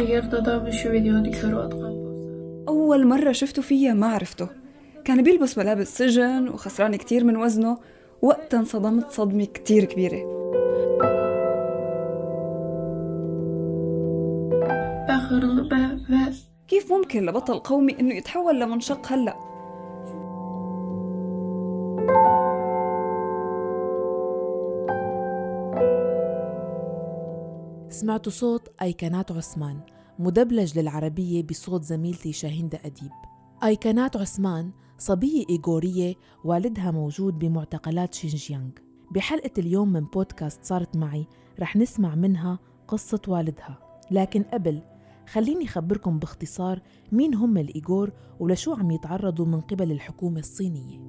Eğer dadam şu videoyu görüyordu أول مرة شفته فيها ما عرفته. كان بيلبس ملابس سجن وخسران كتير من وزنه. وقتها انصدمت صدمة كتير كبيرة. كيف ممكن لبطل قومي إنه يتحول لمنشق هلأ؟ سمعتوا صوت أيقونات عثمان مدبلج للعربية بصوت زميلتي شاهندة أديب. أيقونات عثمان صبية إيغورية والدها موجود بمعتقلات شينجيانغ. بحلقة اليوم من بودكاست صارت معي رح نسمع منها قصة والدها. لكن قبل خليني أخبركم باختصار مين هم الإيغور ولشو عم يتعرضوا من قبل الحكومة الصينية.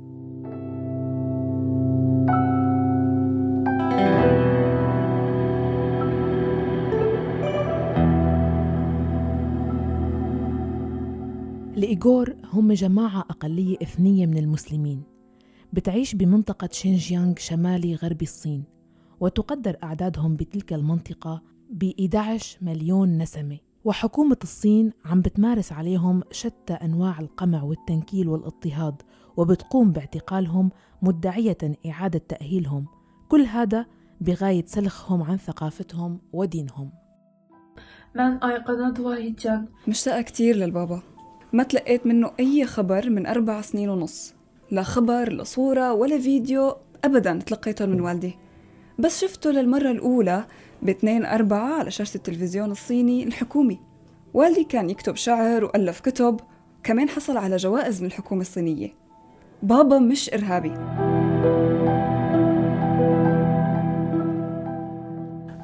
الإيغور هم جماعة أقلية إثنية من المسلمين. بتعيش بمنطقة شينجيانغ شمالي غرب الصين وتقدر أعدادهم بتلك المنطقة ب 11 مليون نسمة. وحكومة الصين عم بتمارس عليهم شتى أنواع القمع والتنكيل والإضطهاد وبتقوم باعتقالهم مدعية إعادة تأهيلهم. كل هذا بغاية سلخهم عن ثقافتهم ودينهم. ben Aykanat Vahidcan مشتاقة كتير للبابا. ما تلقيت منه أي خبر من أربع سنين ونص لا خبر لا صورة ولا فيديو أبدا تلقيتهم من والدي بس شفته للمرة الأولى باثنين أربعة على شاشة التلفزيون الصيني الحكومي والدي كان يكتب شعر وألف كتب كمان حصل على جوائز من الحكومة الصينية بابا مش إرهابي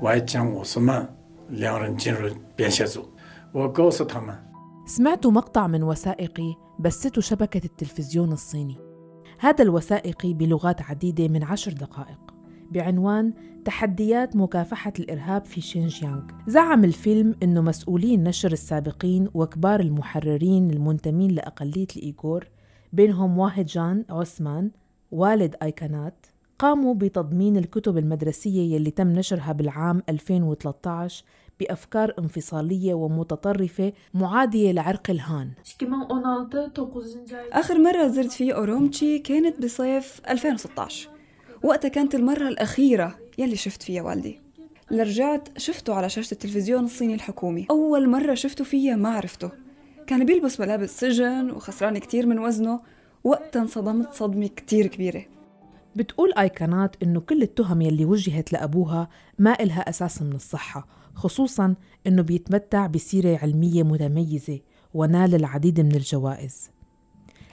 我还将伍斯曼两人进入编写组。我告诉他们， سمعت مقطع من وثائقي بثته شبكة التلفزيون الصيني. هذا الوثائقي بلغات عديدة من عشر دقائق. بعنوان تحديات مكافحة الإرهاب في شينجيانغ. زعم الفيلم أنه مسؤولين نشر السابقين وكبار المحررين المنتمين لأقلية الإيغور بينهم واحد جان عثمان والد أيكانات قاموا بتضمين الكتب المدرسية يلي تم نشرها بالعام 2013 بأفكار انفصالية ومتطرفة معادية لعرق الهان. 2016 9. ay آخر مرة زرت فيه أورومتشي كانت بصيف 2016 وقتها كانت المرة الأخيرة يلي شفت فيها والدي. لرجعت شفته على شاشة التلفزيون الصيني الحكومي. أول مرة شفته فيها ما عرفته. كان بيلبس ملابس سجن وخسران كتير من وزنه. وقتها انصدمت صدمة كتير كبيرة. بتقول أيقونات إنه كل التهم يلي وجهت لأبوها ما إلها أساس من الصحة خصوصاً إنه بيتمتع بسيرة علمية متميزة ونال العديد من الجوائز.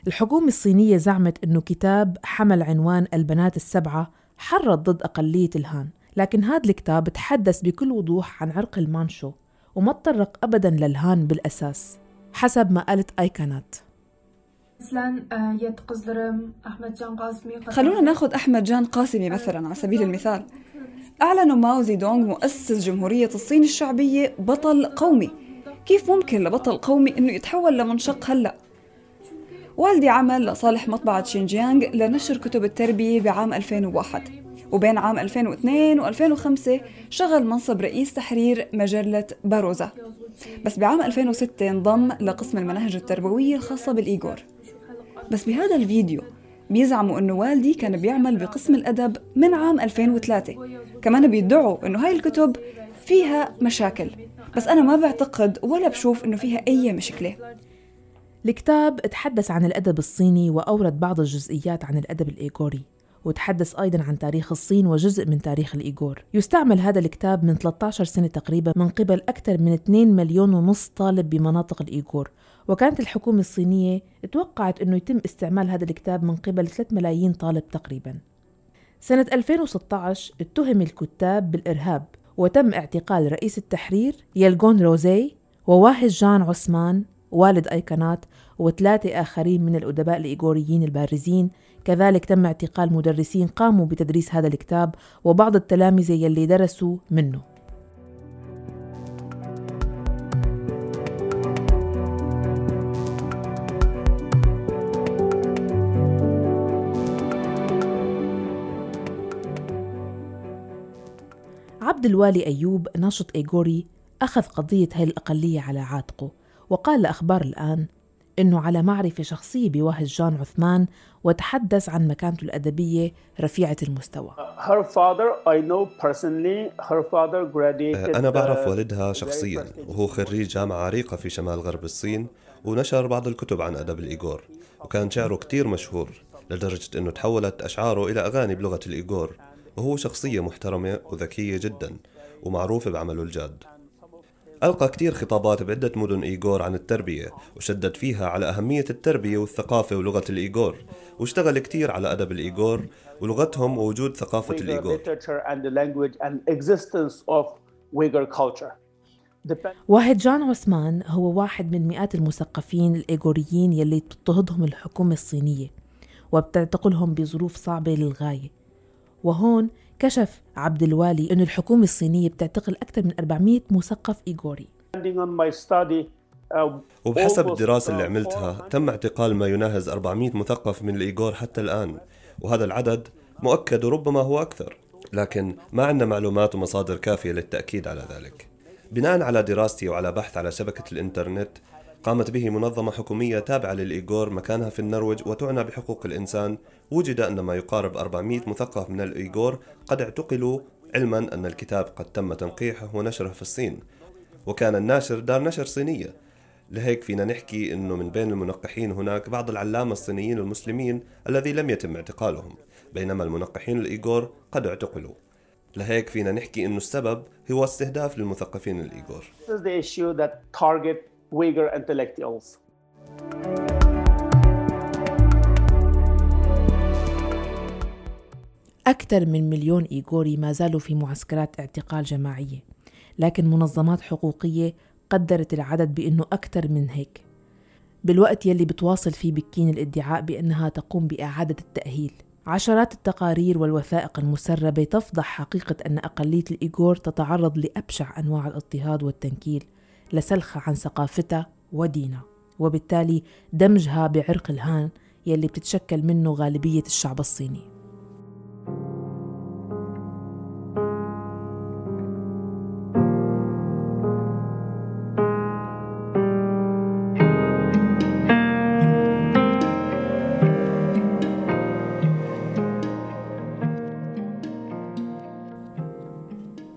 الحكومة الصينية زعمت إنه كتاب حمل عنوان البنات السبعة حرض ضد أقلية الهان لكن هذا الكتاب تحدث بكل وضوح عن عرق المانشو وما تطرق أبداً للهان بالأساس حسب ما قالت أيقونات Yet kızlarım Ahmet Can Qasimi خلونا ناخذ أحمد جان قاسمي مثلا على سبيل المثال أعلنوا ماو زيدونغ مؤسس جمهورية الصين الشعبية بطل قومي كيف ممكن لبطل قومي إنه يتحول لمنشق هلأ؟ والدي عمل لصالح مطبعة شينجيانغ لنشر كتب التربية بعام 2001 وبين عام 2002 و2005 شغل منصب رئيس تحرير مجلة باروزا بس بعام 2006 انضم لقسم المناهج التربوية الخاصة بالإيغور بس بهذا الفيديو بيزعموا إنه والدي كان بيعمل بقسم الأدب من عام 2003 كمان بيدعوا إنه هاي الكتب فيها مشاكل. بس أنا ما بعتقد ولا بشوف إنه فيها أي مشكلة. الكتاب تحدث عن الأدب الصيني وأورد بعض الجزئيات عن الأدب الإيغوري وتحدث أيضا عن تاريخ الصين وجزء من تاريخ الإيغور. يستعمل هذا الكتاب من 13 سنة تقريبا من قبل أكثر من 2 مليون ونص طالب بمناطق الإيغور. وكانت الحكومة الصينية توقعت أنه يتم استعمال هذا الكتاب من قبل 3 ملايين طالب تقريبا. سنة 2016 اتهم الكتاب بالإرهاب وتم اعتقال رئيس التحرير يلغون روزي وواحد جان عثمان والد أيقونات وثلاثة آخرين من الأدباء الإيغوريين البارزين. كذلك تم اعتقال مدرسين قاموا بتدريس هذا الكتاب وبعض التلامذة يلي درسوا منه. عبد الوالي أيوب ناشط إيغوري أخذ قضية هاي الأقلية على عاتقه وقال لأخبار الآن إنه على معرفة شخصية بواهج جان عثمان وتحدث عن مكانته الأدبية رفيعة المستوى. أنا بعرف uh, والدها شخصيا. وهو خريج جامعة عريقة في شمال غرب الصين ونشر بعض الكتب عن أدب الإيغور وكان شعره كتير مشهور لدرجة أنه تحولت أشعاره إلى أغاني بلغة الإيغور. وهو شخصية محترمة وذكية جدا ومعروف بعمله الجاد. ألقى كتير خطابات بعدة مدن إيغور عن التربية وشدد فيها على أهمية التربية والثقافة ولغة الإيغور واشتغل كتير على أدب الإيغور ولغتهم ووجود ثقافة الإيغور. واحد جان عثمان هو واحد من مئات المثقفين الإيغوريين يلي بتضطهدهم الحكومة الصينية وبتعتقلهم بظروف صعبة للغاية. وهون كشف عبد الوالي أن الحكومة الصينية بتعتقل أكثر من 400 مثقف إيغوري. Uh, وبحسب الدراسة اللي عملتها 400 تم اعتقال ما يناهز 400 مثقف من الإيغور حتى الآن وهذا العدد مؤكد وربما هو أكثر لكن ما عندنا معلومات ومصادر كافية للتأكيد على ذلك. بناء على دراستي وعلى بحث على شبكة الإنترنت قامت به منظمة حكومية تابعة للإيغور مكانها في النرويج وتعنى بحقوق الإنسان. وجد أن ما يقارب 400 مثقف من الإيغور قد اعتقلوا علما أن الكتاب قد تم تنقيحه ونشره في الصين. وكان الناشر دار نشر صينية. لهيك فينا نحكي إنه من بين المنقحين هناك بعض العلامة الصينيين المسلمين الذي لم يتم اعتقالهم بينما المنقحين الإيغور قد اعتقلوا. لهيك فينا نحكي إنه السبب هو استهداف للمثقفين الإيغور. Uyghur intellectuals. أكثر من مليون إيغوري ما زالوا في معسكرات اعتقال جماعية لكن منظمات حقوقية قدرت العدد بأنه أكثر من هيك. بالوقت يلي بتواصل فيه بكين الادعاء بأنها تقوم بإعادة التأهيل. عشرات التقارير والوثائق المسربة تفضح حقيقة أن أقلية الإيغور تتعرض لأبشع أنواع الاضطهاد والتنكيل. لسلخها عن ثقافتها ودينها وبالتالي دمجها بعرق الهان يلي بتتشكل منه غالبية الشعب الصيني.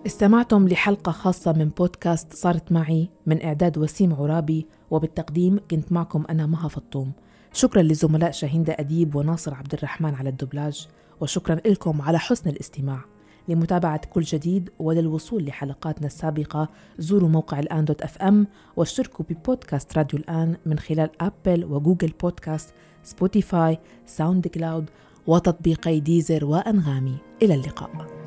استمعتم لحلقة خاصة من بودكاست صارت معي من إعداد وسيم عرابي وبالتقديم كنت معكم أنا مها فطوم. شكرا لزملاء شاهندة أديب وناصر عبد الرحمن على الدبلاج وشكرا لكم على حسن الاستماع. لمتابعة كل جديد وللوصول لحلقاتنا السابقة زوروا موقع الآن dot FM واشتركوا ببودكاست راديو الآن من خلال أبل وجوجل بودكاست سبوتيفاي ساوند كلاود وتطبيقي ديزر وأنغامي. إلى اللقاء.